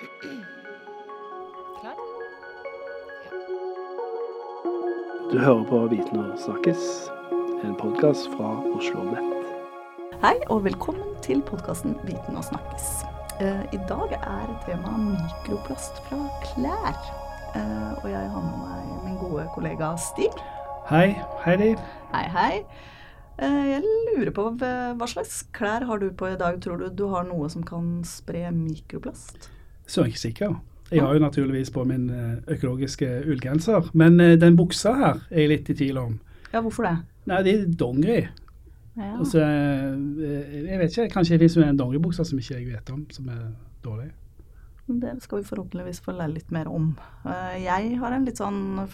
Klar? Du hører på Viten og snakkes, en podkast fra Oslo Nett. Hei og velkommen til podkasten Viten og snakkes. Eh, I dag er temaet mikroplast fra klær. Eh, og jeg har med meg min gode kollega Stig. Hei, Heidi. Hei, hei. Eh, jeg lurer på hva hva slags klær har du på i dag? Tror du du har noe som kan spre mikroplast? Så er jeg ikke sikker. Jeg har jo naturligvis på min eh, økologiske ullgenser, men eh, den buksa her er jeg litt i tvil om. Ja, hvorfor det? Nei, det er dongeri. Ja. Altså, eh, jeg vet ikke, kanskje det finnes en dongeribukse som ikke jeg vet om, som er dårlig. Det skal vi forhåpentligvis få lære litt mer om. Jeg har en litt sånn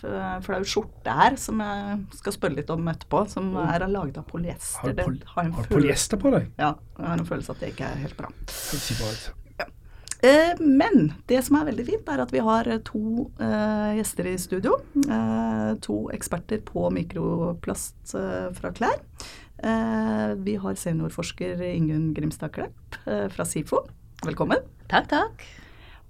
flau skjorte her som jeg skal spørre litt om etterpå, som er laget av polyester. Har du, pol har har du polyester på deg? Ja, jeg har en følelse at det ikke er helt bra. Det ser ikke bra ut. Eh, Men det som er veldig fint, er at vi har to uh, gjester i studio. Uh, to eksperter på mikroplast uh, fra klær. Eh, vi har seniorforsker Ingunn Grimstad Klepp fra SIFO. Velkommen. Takk, takk.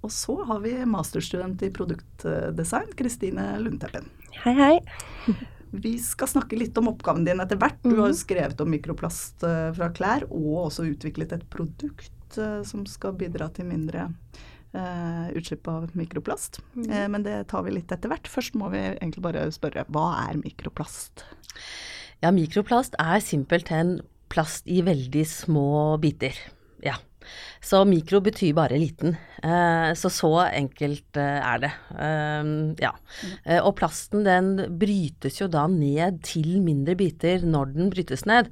Og så har vi masterstudent i produktdesign, Kristine Lundteppen. Hei, hei. Vi skal snakke litt om oppgaven din etter hvert. Du har jo skrevet om mikroplast fra klær, og også utviklet et produkt eh, som skal bidra til mindre eh, utslipp av mikroplast. Eh, men det tar vi litt etter hvert. Først må vi egentlig bare spørre, hva er mikroplast? Ja, mikroplast er simpelthen plast i veldig små biter. Ja. Så mikro betyr bare liten. Eh, så så enkelt eh, er det. Eh, ja. Eh, og plasten den brytes jo da ned til mindre biter når den brytes ned.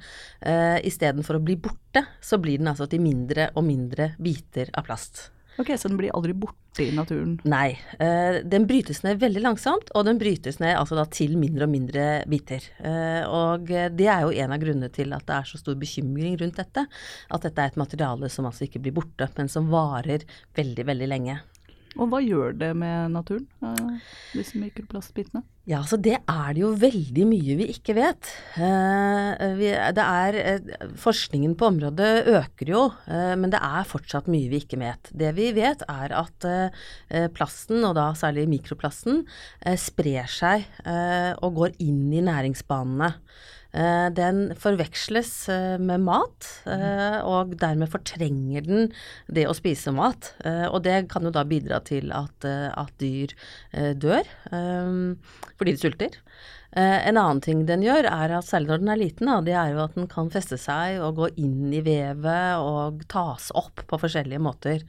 Istedenfor å bli borte, så blir den altså til mindre og mindre biter av plast. Ok, Så den blir aldri borte i naturen? Nei, eh, den brytes ned veldig langsomt, og den brytes ned altså da til mindre og mindre biter. Eh, og eh, det er jo en av grunnene til at det er så stor bekymring rundt dette. At dette er et materiale som altså ikke blir borte, men som varer veldig, veldig lenge. Og hva gjør det med naturen, eh, disse mikroplastbitene? Ja, så det er det jo veldig mye vi ikke vet. Eh, det er, eh, forskningen på området øker jo, men det er fortsatt mye vi ikke vet. Det vi vet er at plasten, og da særlig mikroplasten, sprer seg og går inn i næringsbanene. Eh, Den forveksles eh, med mat, eh, og dermed fortrenger den det å spise mat. Og det kan jo da bidra til at, at dyr dør fordi de sulter. En annen ting den gjør, er at særlig når den er liten, det er jo at den kan feste seg og gå inn i vevet og tas opp på forskjellige måter.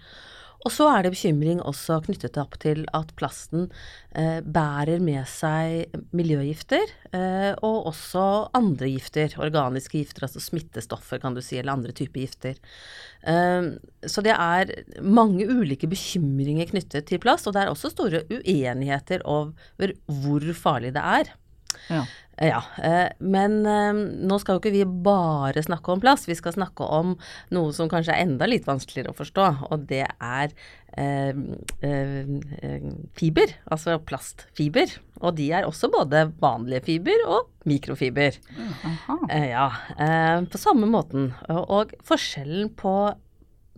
Og så er det bekymring også knyttet opp til at plasten eh, bærer med seg miljøgifter, eh, og også andre gifter, organiske gifter, altså smittestoffer kan du si, eller andre typer gifter. Eh, så det er mange ulike bekymringer knyttet til plast, og det er også store uenigheter over hvor farlig det er. Ja. Ja, eh, men eh, nå skal jo ikke vi bare snakke om plast, vi skal snakke om noe som kanskje er enda litt vanskeligere å forstå, og det er eh, eh, eh, fiber, altså plastfiber. Og de er også både vanlige fiber og mikrofiber. Eh, ja, eh, på samme måten. Og, og forskjellen på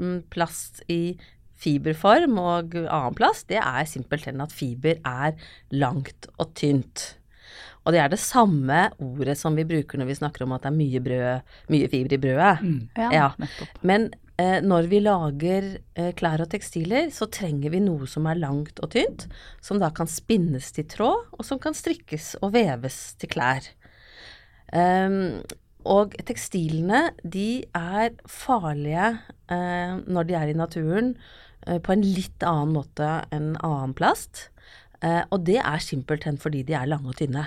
mm, plast i fiberform og annen plast, det er simpelthen at fiber er langt og tynt. Og det er det samme ordet som vi bruker når vi snakker om at det er mye, brød, mye fiber i brødet. Ja, Ja. nettopp. Men eh, når vi lager eh, klær og tekstiler, så trenger vi noe som er langt og tynt, som da kan spinnes til tråd, og som kan strikkes og veves til klær. Um, og tekstilene, de er farlige eh, når de er i naturen eh, på en litt annen måte enn annen plast. Eh, og det er simpelthen fordi de er lange og tynne.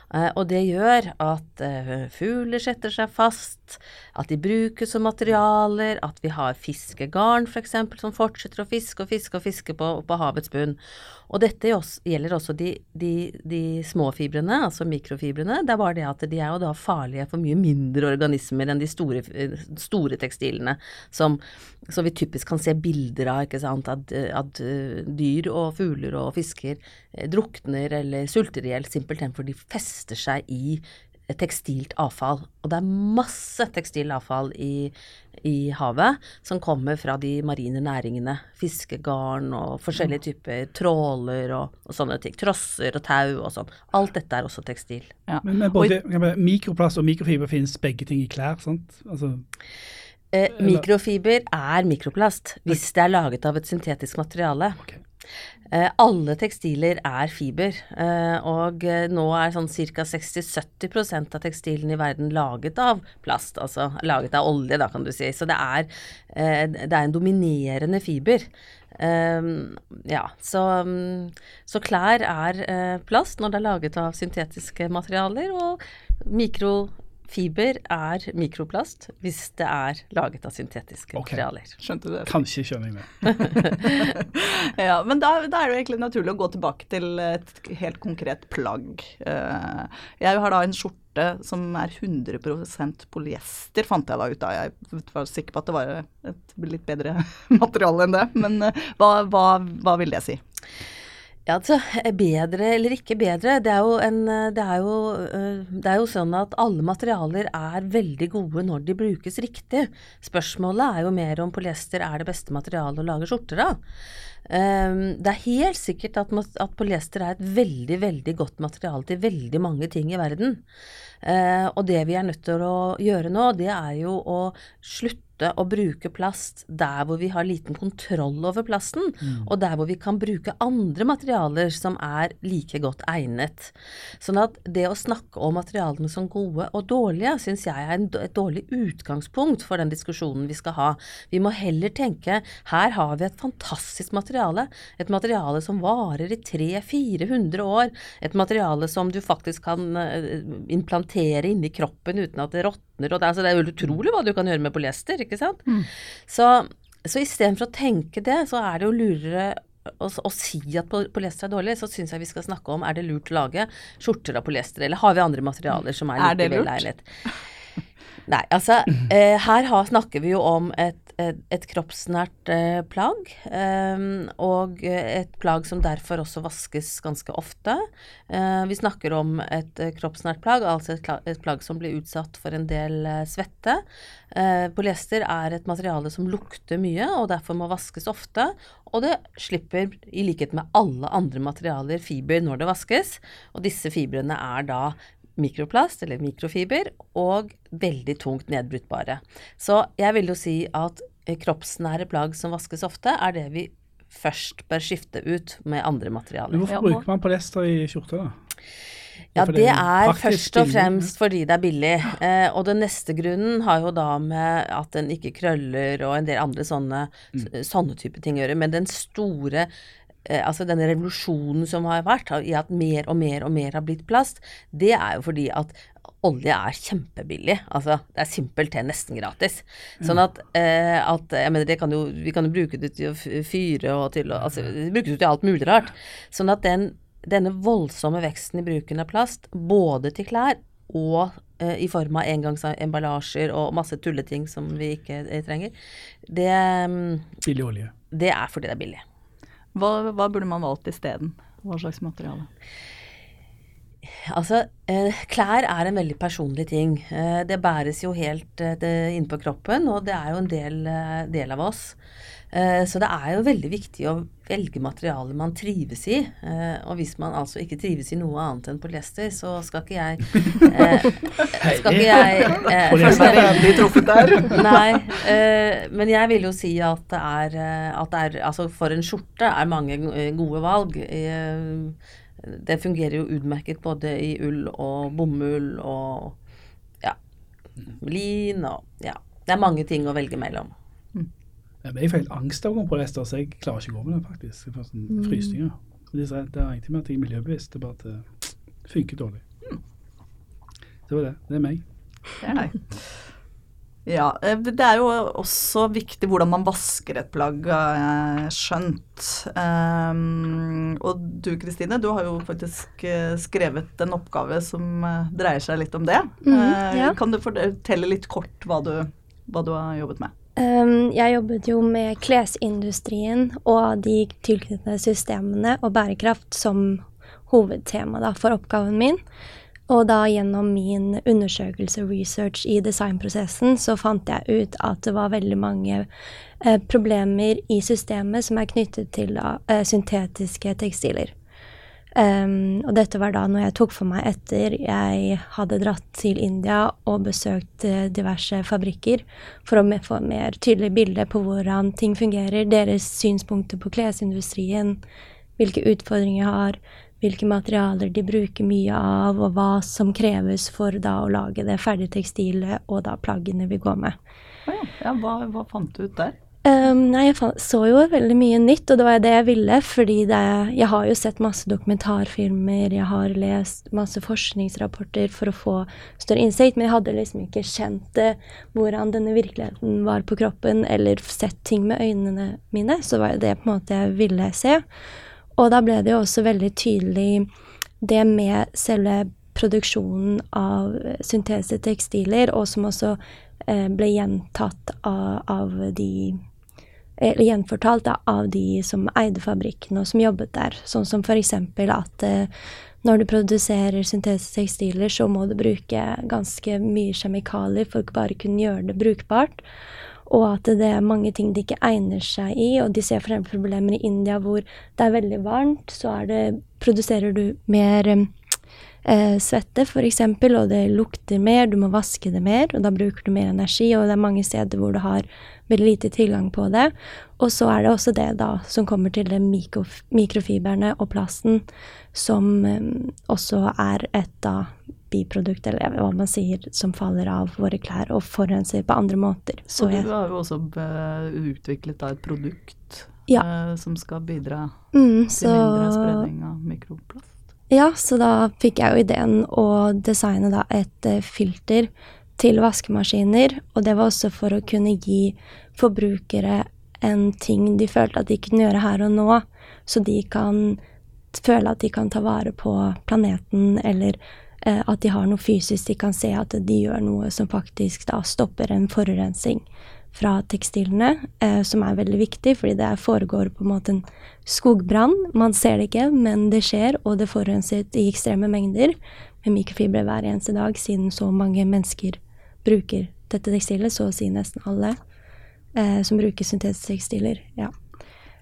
og det gjør at eh, fugler setter seg fast, at de brukes som materialer, at vi har fiskegarn f.eks. som fortsetter å fiske og fiske og fiske på, på havets bunn. Og dette gjelder også de, de, de små fibrene, altså mikrofibrene. Det er bare det at de er jo da farlige for mye mindre organismer enn de store, eh, store tekstilene, som, som vi typisk kan se bilder av, ikke sant, at, at eh, dyr og fugler og fisker eh, drukner eller sulter i hjel simpelthen fordi de fester seg i tekstilt avfall. Og det er masse tekstilt avfall i, i havet som kommer fra de marine næringene. Fiskegarn og forskjellige typer tråler og, og sånne ting. Trosser og tau og sånn. Alt dette er også tekstil. Ja. Men, men både mikroplast og mikrofiber finnes begge ting i klær, sant? Altså Eh, mikrofiber er mikroplast hvis det er laget av et syntetisk materiale. Okay. Eh, alle tekstiler er fiber, eh, og eh, nå er sånn ca. 60-70% av tekstilene i verden laget av plast. Altså laget av olje, da, kan du si. Så det er, det er en dominerende fiber. Ja, så, så, klær er plast når det er laget av syntetiske materialer, og mikro Fiber er mikroplast hvis det er laget av syntetiske okay. materialer. Skjønte det. Kanskje skjønner jeg det. ja, men da, da, er det egentlig naturlig å gå tilbake til et helt konkret plagg. Eh, jeg har da en skjorte som er 100% polyester, fant jeg da ut av. Jeg var sikker på at det var et litt bedre materiale enn det, men eh, hva, hva, hva vil det si? Ja, altså, bedre eller ikke bedre, det er, en, det, er jo, øh, det er jo sånn at alle materialer er veldig gode når de brukes riktig. Spørsmålet er jo mer om polyester er det beste materialet å lage skjorter av. Um, det er helt sikkert at, at, polyester er et veldig, veldig godt materiale til veldig mange ting i verden. Uh, og det vi er nødt til å gjøre nå, det er jo å slutte slutte å bruke plast der hvor vi har liten kontroll over plasten, mm. og der hvor vi kan bruke andre materialer som er like godt egnet. Sånn at det å snakke om materialene som gode og dårlige, syns jeg er et dårlig utgangspunkt for den diskusjonen vi skal ha. Vi må heller tenke her har vi et fantastisk materiale, et materiale som varer i 300-400 år, et materiale som du faktisk kan eh, implantere inni kroppen uten at det råtner råtner. Og det, altså, det er utrolig hva du kan gjøre med polyester, ikke sant. Mm. Så, så istedenfor å tenke det, så er det jo lurere å, å, si at polyester er dårlig, så syns jeg vi skal snakke om er det lurt å lage skjorter av polyester, eller har vi andre materialer som er er like velegnet. Nei, altså eh, her har, snakker vi jo om et et, kroppsnært eh, plagg, eh, og et plagg som derfor også vaskes ganske ofte. Eh, vi snakker om et eh, kroppsnært plagg, altså et, et, plagg som blir utsatt for en del eh, svette. Polyester er et materiale som lukter mye, og derfor må vaskes ofte. Og det slipper, i likhet med alle andre materialer, fiber når det vaskes. Og disse fibrene er da mikroplast, eller mikrofiber, og veldig tungt nedbruttbare. Så jeg vil jo si at kroppsnære plagg som vaskes ofte, er det vi først bør skifte ut med andre materialer. Men hvorfor bruker man polyester i skjorte, da? Ja, det er først og fremst fordi det er billig. Eh, og den neste grunnen har jo da med at den ikke krøller og en del andre sånne, mm. sånne type ting å gjøre. Men den store altså denne revolusjonen som har vært, i at mer og mer og mer har blitt plast, det er jo fordi at olje er kjempebillig. Altså, det er simpelthen nesten gratis. Sånn at, eh, at jeg mener, kan jo, Vi kan jo bruke det til å fyre og til å altså, Det brukes jo til alt mulig rart. Sånn at den, denne voldsomme veksten i bruken av plast, både til klær og eh, i form av engangsemballasjer og masse tulleting som vi ikke eh, trenger, det mm, Billig olje. Det er fordi det er billig. Hva, hva burde man valgt isteden? Hva slags materiale? Altså, eh, klær er en veldig personlig ting. Eh, det bæres jo helt eh, innpå kroppen, og det er jo en del, del av oss. Eh, så det er jo veldig viktig å velge materialer man trives i. Eh, og hvis man altså ikke trives i noe annet enn polyester, så skal ikke jeg eh, Skal ikke jeg Polyester er endelig truffet der. Nei, men jeg vil jo si at det er, at det er Altså for en skjorte er mange gode valg. Det fungerer jo utmerket både i ull og bomull og ja, lin og ja. Det er mange ting å velge mellom. Jeg får helt angst av å gå på rester, så jeg klarer ikke å gå med det, faktisk. Jeg får sånn mm. frysninger. Det er, er egentlig med at jeg er miljøbevisst, det er bare at det funker dårlig. Mm. Det var det. Det er meg. Det er deg. Ja, eh, det er jo også viktig hvordan man vasker et plagg, skjønt. Um, og du Kristine, du har jo faktisk eh, skrevet en oppgave som eh, dreier seg litt om det. Mm, ja. Kan du fortelle litt kort hva du, hva du har jobbet med? Um, jeg jobbet jo med klesindustrien og de tilknyttede systemene og bærekraft som hovedtema da, for oppgaven min. Og da gjennom min undersøkelse research i designprosessen, så fant jeg ut at det var veldig mange eh, problemer i systemet som er knyttet til da, eh, syntetiske tekstiler. Um, og dette var da noe jeg tok for meg etter jeg hadde dratt til India og besøkt uh, diverse fabrikker for å få mer tydelig bilde på hvordan ting fungerer, deres synspunkter på klesindustrien, hvilke utfordringer jeg har, hvilke materialer de bruker mye av, og hva som kreves for da å lage det ferdige tekstilet og da plaggene vi går med. Ja, hva, hva fant du ut der? Um, nei, jeg så jo veldig mye nytt, og det var det jeg ville. Fordi det, jeg har jo sett masse dokumentarfilmer, jeg har lest masse forskningsrapporter for å få større innsikt, men jeg hadde liksom ikke kjent det, hvordan denne virkeligheten var på kroppen, eller sett ting med øynene mine. Så var det på en måte jeg ville se. Og da ble det jo også veldig tydelig det med selve produksjonen av syntesetekstiler, og som også eh, ble gjentatt av, av de eller gjenfortalt da, av de som eide fabrikken og som jobbet der. Sånn som eksempel at eh, når du produserer syntetiske tekstiler, så må du bruke ganske mye kjemikalier for å bare kunne gjøre det brukbart. Og at det er mange ting de ikke egner seg i. Og de ser f.eks. problemer i India hvor det er veldig varmt, så det, produserer du mer eh, svette f.eks., og det lukter mer, du må vaske det mer, og da bruker du mer energi, og det er mange steder hvor du har veldig lite tilgang på det. Og så er det også det da som kommer til det mikrof mikrofiberne og plasten, som eh, også er et da biprodukt, eller hva man sier, som faller av våre klær og forurenser på andre måter. Så og du har jo også utviklet da et produkt ja. eh, som skal bidra mm, til mindre spredning av mikroplast? Ja, så da fikk jeg jo ideen å designe da et uh, filter til vaskemaskiner, og det var også for å kunne gi forbrukere en ting de følte at de kunne gjøre her og nå, så de kan føle at de kan ta vare på planeten, eller eh, at de har noe fysisk de kan se at de gjør noe som faktisk da stopper en forurensning fra tekstilene, eh, som er veldig viktig, fordi det foregår på en måte en skogbrann. Man ser det ikke, men det skjer, og det forurenset i ekstreme mengder med mikrofibre hver eneste dag, siden så mange mennesker bruker dette tekstilet, så å si nesten alle eh, som bruker syntetiske tekstiler. Ja.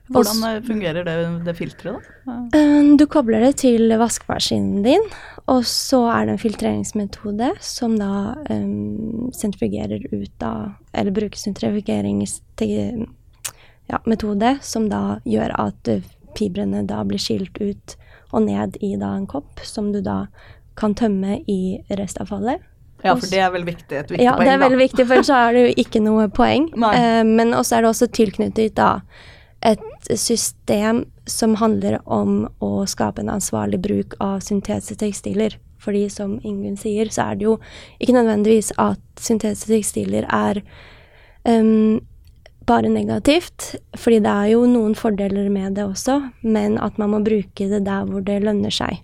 Hvordan eh, fungerer det, det filteret, da? Eh, du kobler det til vaskemaskinen din, og så er det en filtreringsmetode som da um, sentrifugerer ut av Eller bruker sentrifugeringsmetode, ja, som da gjør at fibrene da blir skilt ut og ned i da en kopp, som du da kan tømme i restavfallet. Ja, for det er vel viktig, et viktig ja, poeng, da. Ja, det er veldig viktig, for ellers er det jo ikke noe poeng. Uh, men også er det også tilknyttet da et system som handler om å skape en ansvarlig bruk av syntetiske tekstiler. Fordi som Ingunn sier, så er det jo ikke nødvendigvis at syntetiske tekstiler er um, bare negativt, fordi det er jo noen fordeler med det også, men at man må bruke det der hvor det lønner seg.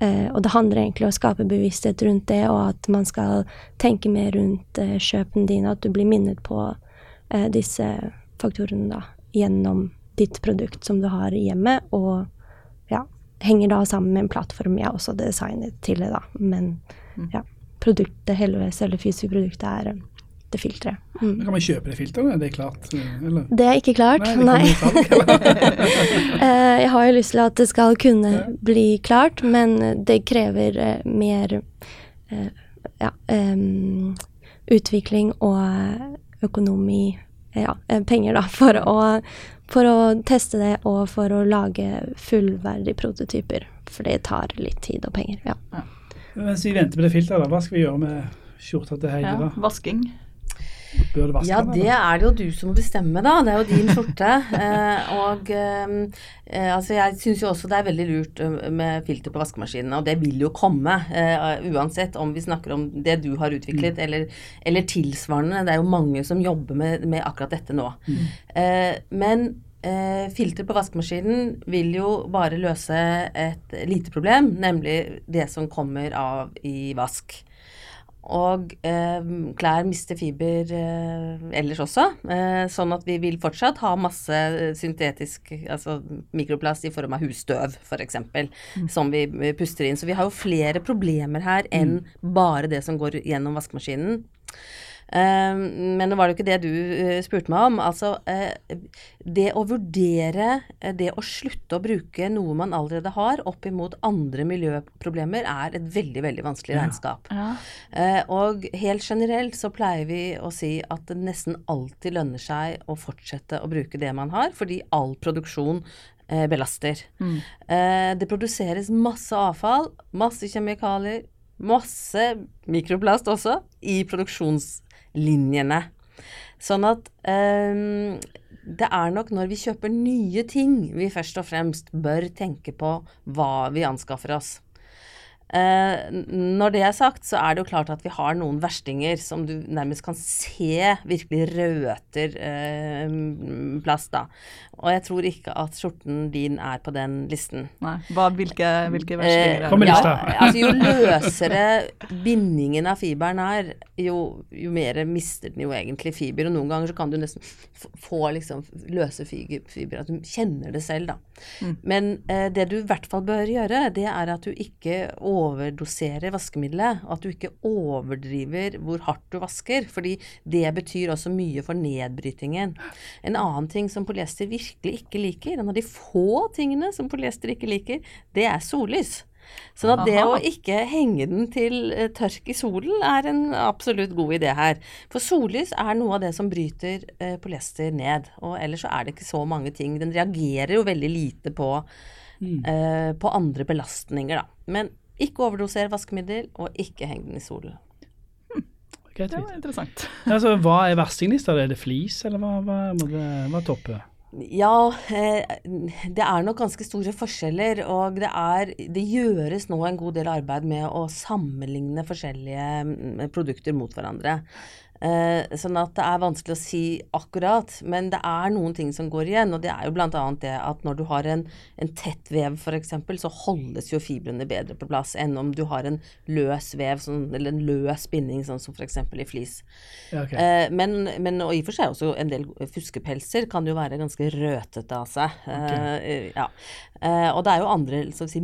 Uh, og det handler egentlig om å skape bevissthet rundt det, og at man skal tenke mer rundt uh, kjøpene dine, at du blir minnet på uh, disse faktorene da, gjennom ditt produkt som du har hjemme, og ja, henger da sammen med en plattform jeg også designet til det, da. Men mm. ja, produktet, heldigvis, eller fysiske produktet, er det filteret. Mm. Kan man kjøpe det filteret? Er det klart? Eller? Det er ikke klart, nei. Eh, jeg har jo lyst til at det skal kunne ja. bli klart, men det krever mer ja, um, utvikling og økonomi ja, penger, da, for å, for å teste det og for å lage fullverdige prototyper. For det tar litt tid og penger, ja. ja. Mens vi venter på det filteret, hva skal vi gjøre med skjorta til Heidi, da? Vasking. Bør du vaske ja, det er det jo du som må bestemme, da. Det er jo din skjorte. eh, og eh, eh, altså jeg syns jo også det er veldig lurt med filter på vaskemaskinene, og det vil jo komme. Eh, uansett om vi snakker om det du har utviklet mm. eller, eller, tilsvarende. Det er jo mange som jobber med, med akkurat dette nå. Mm. Eh, men Eh, filter på vaskemaskinen vil jo bare løse et lite problem, nemlig det som kommer av i vask. Og eh, klær mister fiber eh, ellers også. Eh, sånn at vi vil fortsatt ha masse eh, syntetisk altså mikroplast i form av husstøv, f.eks., mm. som vi puster inn. Så vi har jo flere problemer her enn mm. bare det som går gjennom vaskemaskinen. Ehm, men det var jo ikke det du eh, spurte meg om. Altså, eh, det å vurdere eh, det å slutte å bruke noe man allerede har, opp imot andre miljøproblemer, er et veldig, veldig vanskelig regnskap. Ja. Ja. Og helt generelt så pleier vi å si at det nesten alltid lønner seg å fortsette å bruke det man har, fordi all produksjon belaster. Mm. Det produseres masse avfall, masse kjemikalier, masse mikroplast også, i produksjons linjene. Sånn at um, det er nok når vi kjøper nye ting vi først og fremst bør tenke på hva vi anskaffer oss. Eh, når det er sagt, så er det jo klart at vi har noen verstinger som du nærmest kan se virkelig røter eh, plast, da. Og jeg tror ikke at skjorten din er på den listen. Nei, Hva, Hvilke, hvilke verstinger er det? Ja, altså, jo løsere bindingen av fiberen er, jo, jo mer mister den jo egentlig fiber. Og noen ganger så kan du nesten få liksom løse fiber, at du kjenner det selv, da. Mm. Men eh, det du i hvert fall bør gjøre, det er at du ikke overfører overdoserer vaskemiddelet, og at du ikke overdriver hvor hardt du vasker, fordi det betyr også mye for nedbrytingen. En annen ting som polyester virkelig ikke liker, en av de få tingene som polyester ikke liker, det er sollys. Så at det å ikke henge den til eh, tørk i solen er en absolutt god idé her. For sollys er noe av det som bryter eh, polyester ned. Og ellers så er det ikke så mange ting. Den reagerer jo veldig lite på, mm. eh, på andre belastninger, da. Men ikke overdoser vaskemiddel, og ikke heng den i solen. Hmm. Det var interessant. altså, hva er verstinglista? Er det flis, eller hva, hva, hva, hva topper? Ja, eh, det er nok ganske store forskjeller. Og det, er, det gjøres nå en god del arbeid med å sammenligne forskjellige mm, produkter mot hverandre. Eh, sånn at det er vanskelig å si akkurat. Men det er noen ting som går igjen. Og det er jo bl.a. det at når du har en, en tett vev f.eks., så holdes jo fibrene bedre på plass enn om du har en løs vev, sånn, eller en løs binding, sånn som f.eks. i flis. Ja, okay. eh, men, men, og i og for seg også en del fuskepelser kan jo være ganske røtete av seg. Okay. Eh, ja. Eh, og det er jo andre si,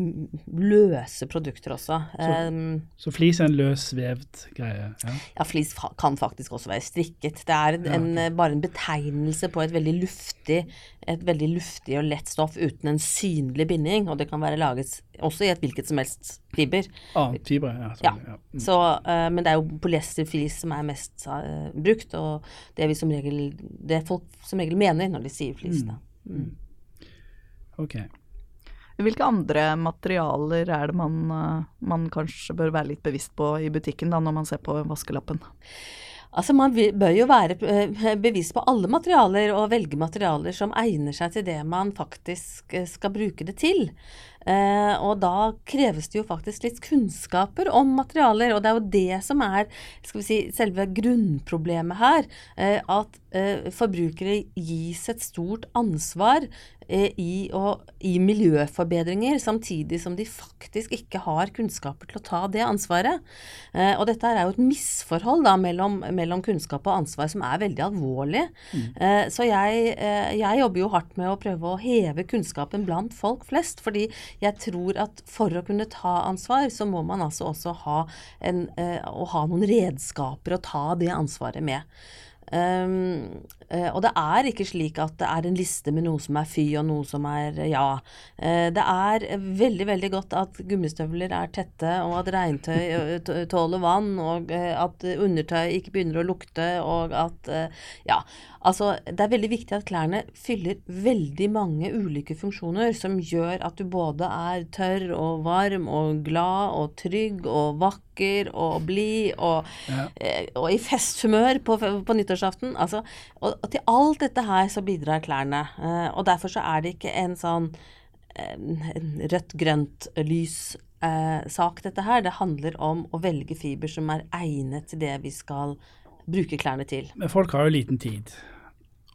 løse produkter også. Så, um, så, flis er en løsvevd greie? Ja, ja flis kan faktisk også være strikket. Det er en, ja, okay. bare en betegnelse på et veldig luftig et veldig luftig og lett stoff uten en synlig binding. Og det kan være laget også i et hvilket som helst fiber. Ah, fiber, ja. ja. ja. Mm. Så, uh, men det er jo polyesterflis som er mest uh, brukt, og det, vi som regel, det folk som regel mener når de sier flis. Mm. Da. Mm. Ok. Hvilke andre materialer er det man, eh, man, kanskje bør være litt bevisst på i butikken da, når man ser på vaskelappen? Altså Man bør jo være eh, bevisst på alle materialer og velge materialer som egner seg til det man faktisk eh, skal bruke det til. Eh, og da kreves det jo faktisk litt kunnskaper om materialer, og det er jo det som er skal vi si, selve grunnproblemet her. Eh, at eh, forbrukere gis et stort ansvar eh, i, og, i, miljøforbedringer, samtidig som de faktisk ikke har kunnskaper til å ta det ansvaret. Eh, og dette er jo et misforhold da, mellom, mellom, kunnskap og ansvar som er veldig alvorlig. Mm. Eh, så jeg, jeg jobber jo hardt med å prøve å heve kunnskapen blant folk flest. fordi jeg tror at for å kunne ta ansvar, så må man altså også ha, en, uh, ha noen redskaper å ta det ansvaret med. Um, og det er ikke slik at det er en liste med noe som er fy og noe som er ja. Uh, det er veldig veldig godt at gummistøvler er tette, og at regntøy tåler vann, og at undertøy ikke begynner å lukte, og at ja. Altså, det er veldig viktig at klærne fyller veldig mange ulike funksjoner som gjør at du både er tørr og varm og glad og trygg og vakker og blid og, ja. eh, og, i festhumør på, på nyttårsaften. Altså, og, og, til alt dette her så bidrar klærne. Eh, og derfor så er det ikke en sånn eh, rødt-grønt-lys eh, sak, dette her. Det handler om å velge fiber som er egnet til det vi skal bruke klærne til. Men folk har jo liten tid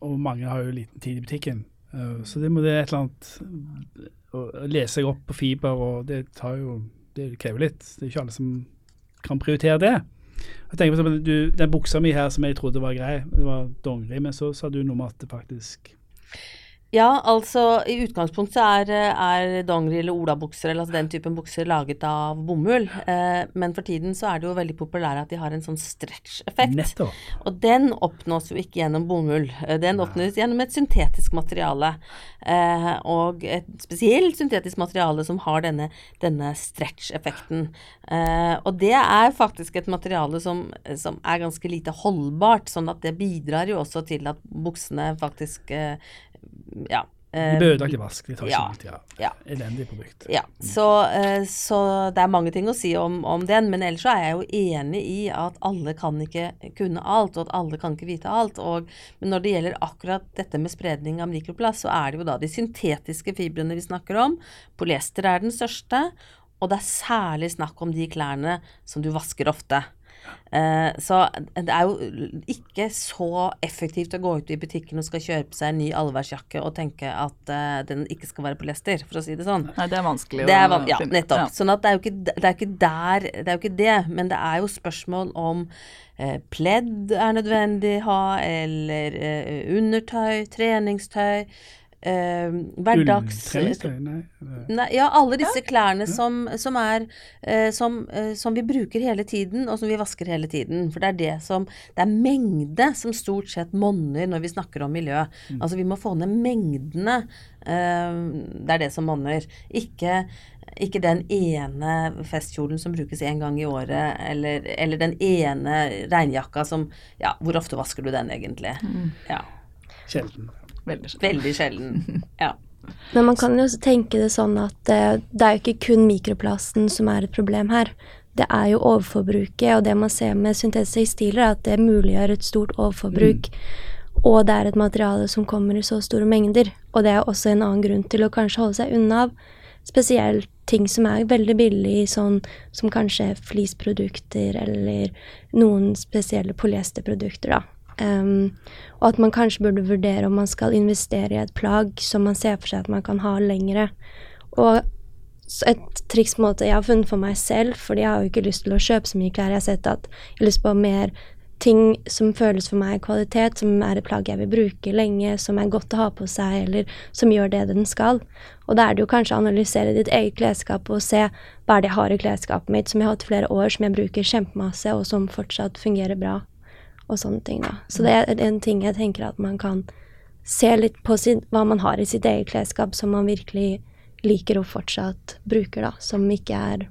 og mange har jo liten tid i butikken. Uh, så det må det et eller annet å lese seg opp på fiber, og det tar jo Det krever litt. Det er ikke alle som kan prioritere det. Jeg tenker på du, Den buksa mi her som jeg trodde var grei, det var dongeri, men så sa du noe om at det faktisk Ja, altså i utgangspunktet er, er dongeri eller olabukser eller altså den typen bukser laget av bomull. Eh, men for tiden så er det jo veldig populære at de har en sånn stretch-effekt. Nettopp. Og den oppnås jo ikke gjennom bomull. Eh, Den oppnås gjennom et syntetisk materiale. Eh, og et spesielt syntetisk materiale som har denne, denne stretch-effekten. Eh, og det er faktisk et materiale som, som er ganske lite holdbart, sånn at det bidrar jo også til at buksene faktisk eh, ja. Eh, i vask. De tar ikke ja, lang tid. Ja. ja. Elendig produkt. Ja, så, eh, så det er mange ting å si om, om den, men ellers så er jeg jo enig i at alle kan ikke kunne alt, og at alle kan ikke vite alt. Og, men når det gjelder akkurat dette med spredning av mikroplast, så er det jo da de syntetiske fibrene vi snakker om. Polyester er den største, og det er særlig snakk om de klærne som du vasker ofte. Eh, så det er jo ikke så effektivt å gå ut i butikken og skal kjøpe seg en ny allværsjakke og tenke at eh, den ikke skal være polyester, for å si det sånn. Nei, det er vanskelig Det er, van- ja, nettopp. Ja. Sånn at det er ikke, det er jo ikke der Det er jo ikke det, men det er jo spørsmål om eh, pledd er nødvendig å ha, eller undertøy, treningstøy, eh, hverdags... Nei. Nei, ja, alle disse klærne som, som er eh, som, eh, som vi bruker hele tiden, og som vi vasker hele tiden. For det er det som Det er mengde som stort sett monner når vi snakker om miljø. Altså vi må få ned mengdene. eh, det er det som monner. Ikke ikke den ene festkjolen som brukes én gang i året, eller, eller den ene regnjakka som Ja, hvor ofte vasker du den egentlig? Ja. Sjelden. Veldig sjelden. Veldig sjelden. Ja. Men man kan jo også tenke det sånn at eh, det er jo ikke kun mikroplasten som er et problem her. Det er jo overforbruket, og det man ser med syntetiske tekstiler, er at det muliggjør et stort overforbruk. Og det er et materiale som kommer i så store mengder. Og det er også en annen grunn til å kanskje holde seg unna av spesielt ting som er veldig billig, sånn som kanskje flisprodukter eller noen spesielle polyesterprodukter, da. Ehm, og at man kanskje burde vurdere om man skal investere i et plagg som man ser for seg at man kan ha lengre. Og et triks måte jeg har funnet for meg selv, fordi jeg har jo ikke lyst til å kjøpe så mye klær. Jeg har sett at jeg har lyst på mer ting som føles for meg kvalitet, som er et plagg jeg vil bruke lenge, som er godt å ha på seg, eller som gjør det den skal. Og da er det jo kanskje å analysere ditt eget klesskap og se hva er det jeg har i klesskapet mitt som jeg har hatt i flere år, som jeg bruker kjempemasse, og som fortsatt fungerer bra og sånne ting, da. Så det er en ting jeg tenker at man kan se litt på sin, hva man har i sitt eget klesskap som man virkelig liker og fortsatt bruker, da. Som ikke er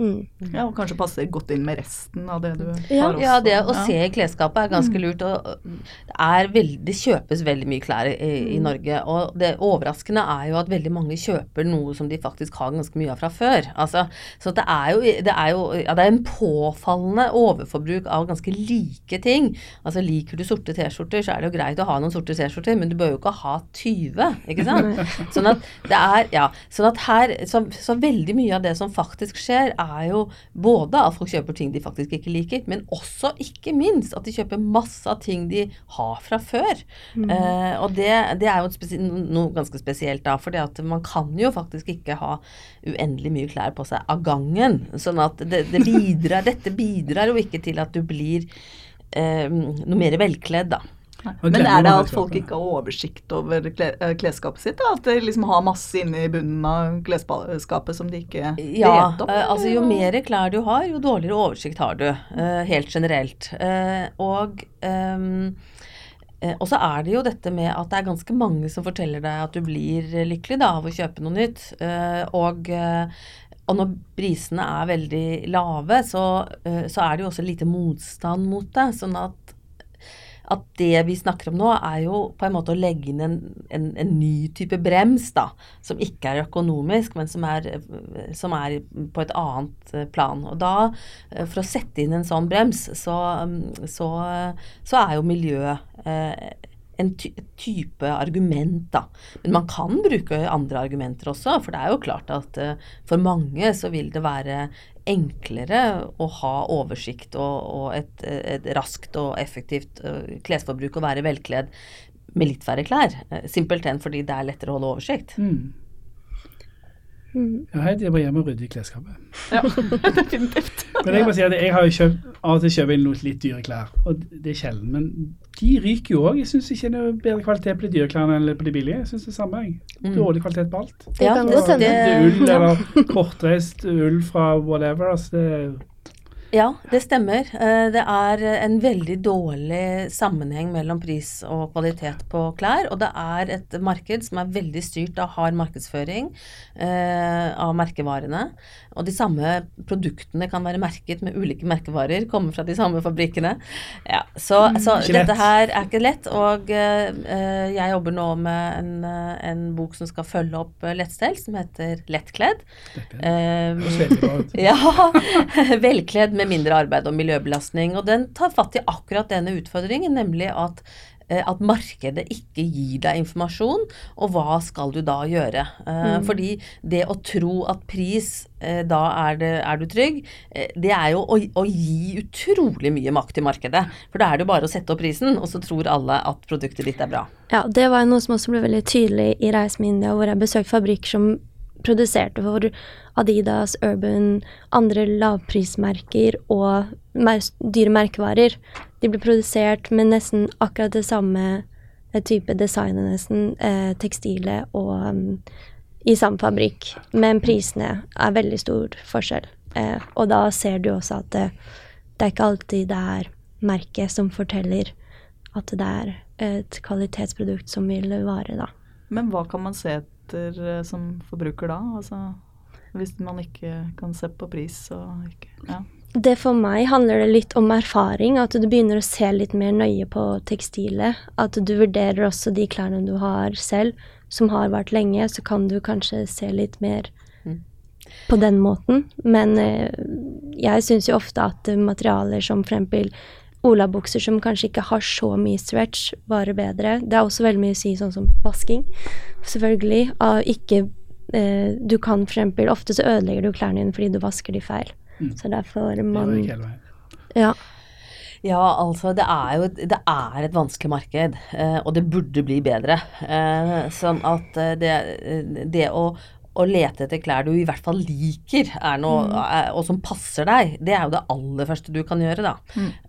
mm. Ja, og kanskje passer godt inn med resten av det du Ja. har også. Ja, det å Ja. se i klesskapet er ganske lurt. Og det, er det kjøpes veldig mye klær i, i Norge. Og det overraskende er jo at veldig mange kjøper noe som de faktisk har ganske mye av fra før. Altså, så det er jo, det er jo ja, det er en påfallende overforbruk av ganske like ting. Altså liker du sorte T-skjorter, så er det jo greit å ha noen sorte T-skjorter, men du bør jo ikke ha 20, ikke sant? Sånn at det er, ja, sånn at her, så, så veldig mye av det som faktisk skjer, er jo både at folk kjøper ting de faktisk ikke liker, men også, ikke minst, at de kjøper masse av ting de har fra før. Eh, og det, det er jo noe ganske spesielt da, for man kan jo faktisk ikke ha uendelig mye klær på seg av gangen. Sånn at det, det bidrar, dette bidrar jo ikke til at du blir eh, noe mer velkledd, da. Men er det at folk ikke har oversikt over eh, klesskapet sitt? Da? At de liksom har masse inni bunnen av klesskapet som de ikke Ja, vet om? eh, altså jo mer klær du har, jo dårligere oversikt har du, eh, helt generelt. Eh, og ehm, eh, og så er det jo dette med at det er ganske mange som forteller deg at du blir lykkelig da, av å kjøpe noe nytt. Eh, og, og når prisene er veldig lave, så, så er det jo også lite motstand mot det. Sånn at at det vi snakker om nå, er jo på en måte å legge inn en, en, en ny type brems, da. Som ikke er økonomisk, men som er, som er på et annet eh, plan. Og da, eh, for å sette inn en sånn brems, så, mm, så, så er jo miljø eh, en ty type argument, da. Men man kan bruke andre argumenter også, for det er jo klart at uh, for mange så vil det være enklere å ha oversikt og, og et, et raskt og effektivt uh, klesforbruk og være velkledd med litt færre klær. Uh, Simpelthen fordi det er lettere å holde oversikt. Mm. Mm. Ja, Heidi, jeg må hjem og rydde i klesskapet. Ja, definitivt. Men jeg må si at jeg har jo kjøpt, av og til kjøper jeg noen litt dyre klær, og det er sjelden. Men de ryker jo òg. Jeg syns ikke det er bedre kvalitet på de dyre klærne enn på de billige. Jeg syns det er samme. jeg. Mm. Dårlig kvalitet på alt. Det Ja, det-. Det det- er ull eller kortreist ull fra whatever. Altså det, Ja, det stemmer. Eh, Det er en veldig dårlig sammenheng mellom pris og kvalitet på klær. Og det er et marked som er veldig styrt av hard markedsføring eh, av merkevarene. Og de samme produktene kan være merket med ulike merkevarer, komme fra de samme fabrikkene. Ja, så, så dette her er ikke lett. Og eh, jeg jobber nå med en, en bok som skal følge opp lettstell, som heter Lettkledd. dette Eh, ja, velkledd med mindre arbeid og miljøbelastning. Og den tar fatt i akkurat denne utfordringen, nemlig at, eh, at markedet ikke gir deg informasjon, og hva skal du da gjøre? Mm. Fordi det å tro at pris, eh, da er, det, er du trygg, eh, det er jo å, å gi utrolig mye makt til markedet. For da er det jo bare å sette opp prisen, og så tror alle at produktet ditt er bra. Ja, det var noe som også ble veldig tydelig i Reis med India, hvor jeg besøkte fabrikker som produserte for Adidas, Urban, andre lavprismerker og mer dyre merkevarer. De ble produsert med nesten akkurat det samme eh, type designet, nesten, eh, tekstile og um, i samme fabrikk. Men prisene er veldig stor forskjell. Eh, og da ser du også at det, det er ikke alltid det er merket som forteller at det er et kvalitetsprodukt som vil vare, da. Men hva kan man se etter eh, som forbruker da? Altså, hvis man ikke kan se på pris og ikke ja. Det for meg handler det litt om erfaring, at du begynner å se litt mer nøye på tekstilet. At du vurderer også de klærne du har selv, som har vært lenge, så kan du kanskje se litt mer Mm. på den måten. Men eh, jeg syns jo ofte at materialer som for eksempel olabukser som kanskje ikke har så mye stretch, varer bedre. Det er også veldig mye å si sånn som vasking, selvfølgelig. Av ikke eh, Du kan for eksempel Ofte så ødelegger du klærne dine fordi du vasker de feil. Mm. Så derfor Det man gjør jeg. Ja. Ja, altså det er jo det er et vanskelig marked, eh, og det burde bli bedre. Eh, sånn at eh, det, det å, å lete etter klær du i hvert fall liker, er noe, mm. og som passer deg, det er jo det aller første du kan gjøre, da.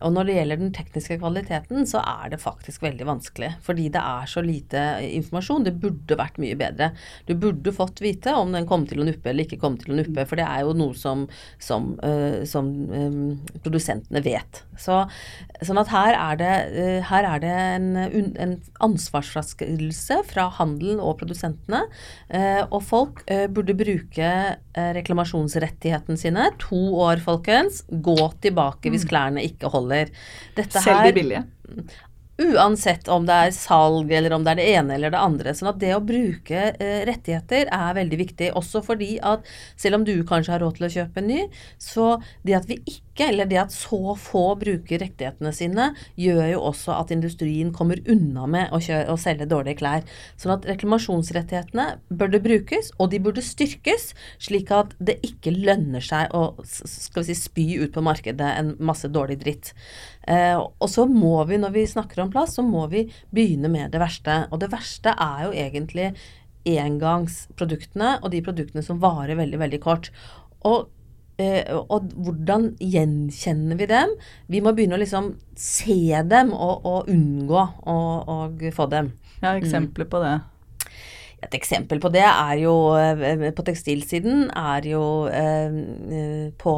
Og når det gjelder den tekniske kvaliteten, så er det faktisk veldig vanskelig. Fordi det er så lite informasjon. Det burde vært mye bedre. Du burde fått vite om den kom til å nuppe eller ikke kom til å nuppe, for det er jo noe som, som, uh, som um, produsentene vet. Så, sånn at her er det, uh, her er det en, en ansvarsfraskrivelse fra handelen og produsentene. uh, og folk burde bruke eh, reklamasjonsrettighetene sine. To år, folkens. Gå tilbake hvis klærne ikke holder. Dette Selv de billige. Uansett om det er salg eller om det er det ene eller det andre. sånn at det å bruke eh, rettigheter er veldig viktig. Også fordi at selv om du kanskje har råd til å kjøpe en ny, så det at vi ikke, eller det at så få bruker rettighetene sine, gjør jo også at industrien kommer unna med å, kjøre, å selge dårlige klær. Sånn at reklamasjonsrettighetene burde brukes, og de burde styrkes, slik at det ikke lønner seg å skal vi si, spy ut på markedet en masse dårlig dritt. Eh, og så må vi, når vi snakker om plast, så må vi begynne med det verste. Og det verste er jo egentlig engangsproduktene og de produktene som varer veldig, veldig kort. Og, og hvordan gjenkjenner vi dem? Vi må begynne å liksom se dem og, og unngå å, få dem. Ja, eksempler på det. Et eksempel på det er jo eh, på tekstilsiden er jo eh, eh, På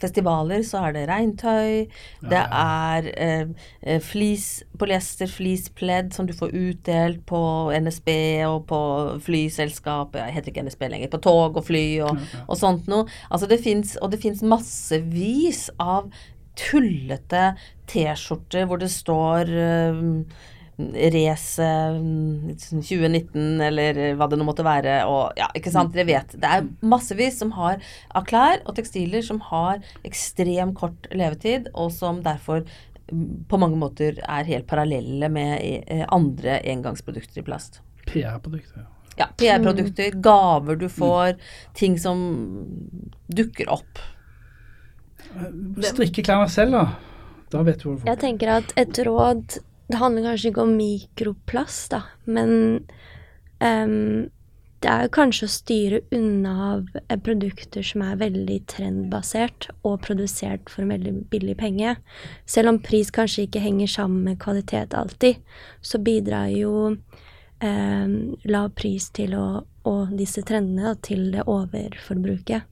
festivaler så er det regntøy, det er eh, eh, flis, polyester flispledd som du får utdelt på NSB og på flyselskap Jeg heter ikke NSB lenger. På tog og fly og, og sånt noe. Altså det fins Og det fins massevis av tullete T-skjorter hvor det står eh, race mm, 2019, eller hva det nå måtte være. Og ja, ikke sant, dere vet. Det er massevis som har av klær og tekstiler som har ekstrem kort levetid, og som derfor mm, på mange måter er helt parallelle med eh, andre engangsprodukter i plast. PR-produkter. Ja, PR-produkter, gaver du får, ting som dukker opp. Strikke klærne selv, da. Da vet du hvor du får Jeg tenker at et råd Det handler kanskje ikke om mikroplast, da, men um, det er kanskje å styre unna eh, produkter som er veldig trendbasert og produsert for en veldig billig penge. Selv om pris kanskje ikke henger sammen med kvalitet alltid, så bidrar jo eh, lav pris til å, og disse trendene da, til det overforbruket.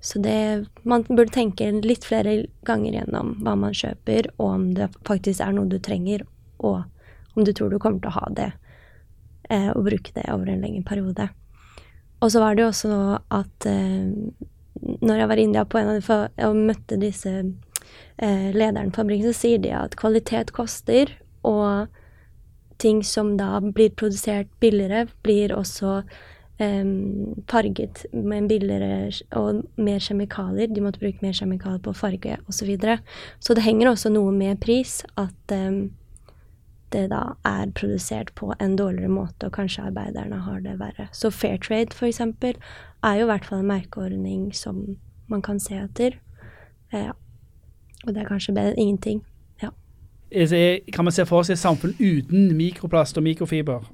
Så det, man burde tenke litt flere ganger gjennom hva man kjøper, og om det faktisk er noe du trenger, og om du tror du kommer til å ha det, eh, og bruke det over en lengre periode. Og så var det jo også at eh, når jeg var i India på en av de og møtte disse eh, lederen på fabrikken, så sier de at kvalitet koster, og ting som da blir produsert billigere, blir også eh, farget med billigere og mer kjemikalier. De måtte bruke mer kjemikalier på farge osv. Så, videre. så det henger også noe med pris, at eh, det da er produsert på en dårligere måte, og kanskje arbeiderne har det verre. Så fair trade, eksempel, er jo i hvert fall en merkeordning som man kan se etter. Ja. Og det er kanskje bedre enn ingenting. Ja. Kan man se for seg et samfunn uten mikroplast og mikrofiber?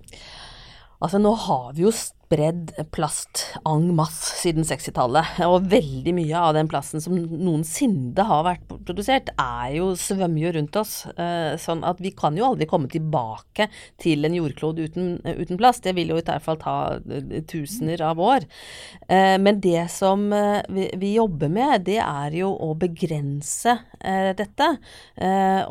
Altså, nå har vi jo spredd plast en masse siden 60-tallet, og veldig mye av den plasten som noensinne har vært produsert, er jo svømmer jo rundt oss. Eh, sånn at vi kan jo aldri komme tilbake til en jordklode uten, uten plast. Det vil jo i hvert fall ta eh, tusener av år. Eh, men det som vi jobber med, det er jo å begrense dette.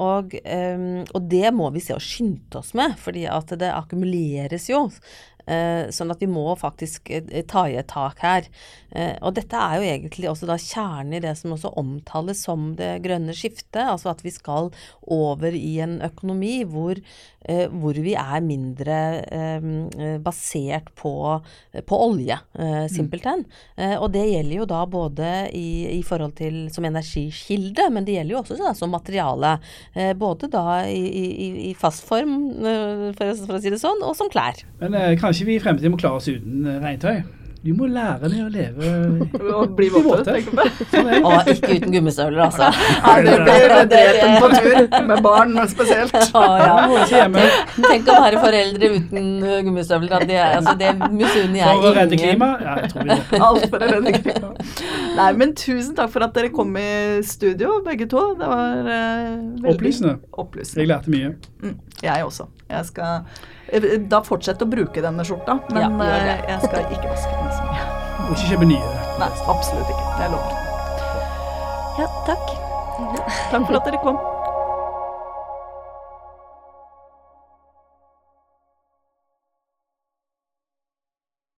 Og, og det må vi se å skynde oss med, fordi at det akkumuleres jo. Eh, sånn at vi må faktisk eh, ta i et tak her. Eh, og dette er jo egentlig også da kjernen i det som også omtales som det grønne skiftet. Altså at vi skal over i en økonomi hvor, hvor vi er mindre basert på, på olje, simpelthen. Mm. Og det gjelder jo da både i, i, forhold til som energikilde, men det gjelder jo også da, som materiale. Både da i, i, i fast form, for, for, å si det sånn, og som klær. Men eh, kanskje vi i fremtiden må klare oss uten eh, regntøy? Du må lære deg å leve Og bli våte, du sånn Og ikke uten gummistøvler, altså. Ja, det blir drepen på tur, med barn spesielt. Ja, ja. Tenk å være foreldre uten gummistøvler. Det, altså, det misunner jeg For å redde klimaet? Ja, jeg tror vi det. Alt for å redde klimaet. Nei, men tusen takk for at dere kom i studio, begge to. Det var uh, veldig opplysende. opplysende. Jeg lærte mye. Mm, jeg også. Jeg skal da fortsett å bruke denne skjorta, men ja, eh, jeg skal ikke vaske den så mye. Og ikke kjøpe nye? Nei, absolutt ikke. Jeg lover. Ja, takk. Takk for at dere kom.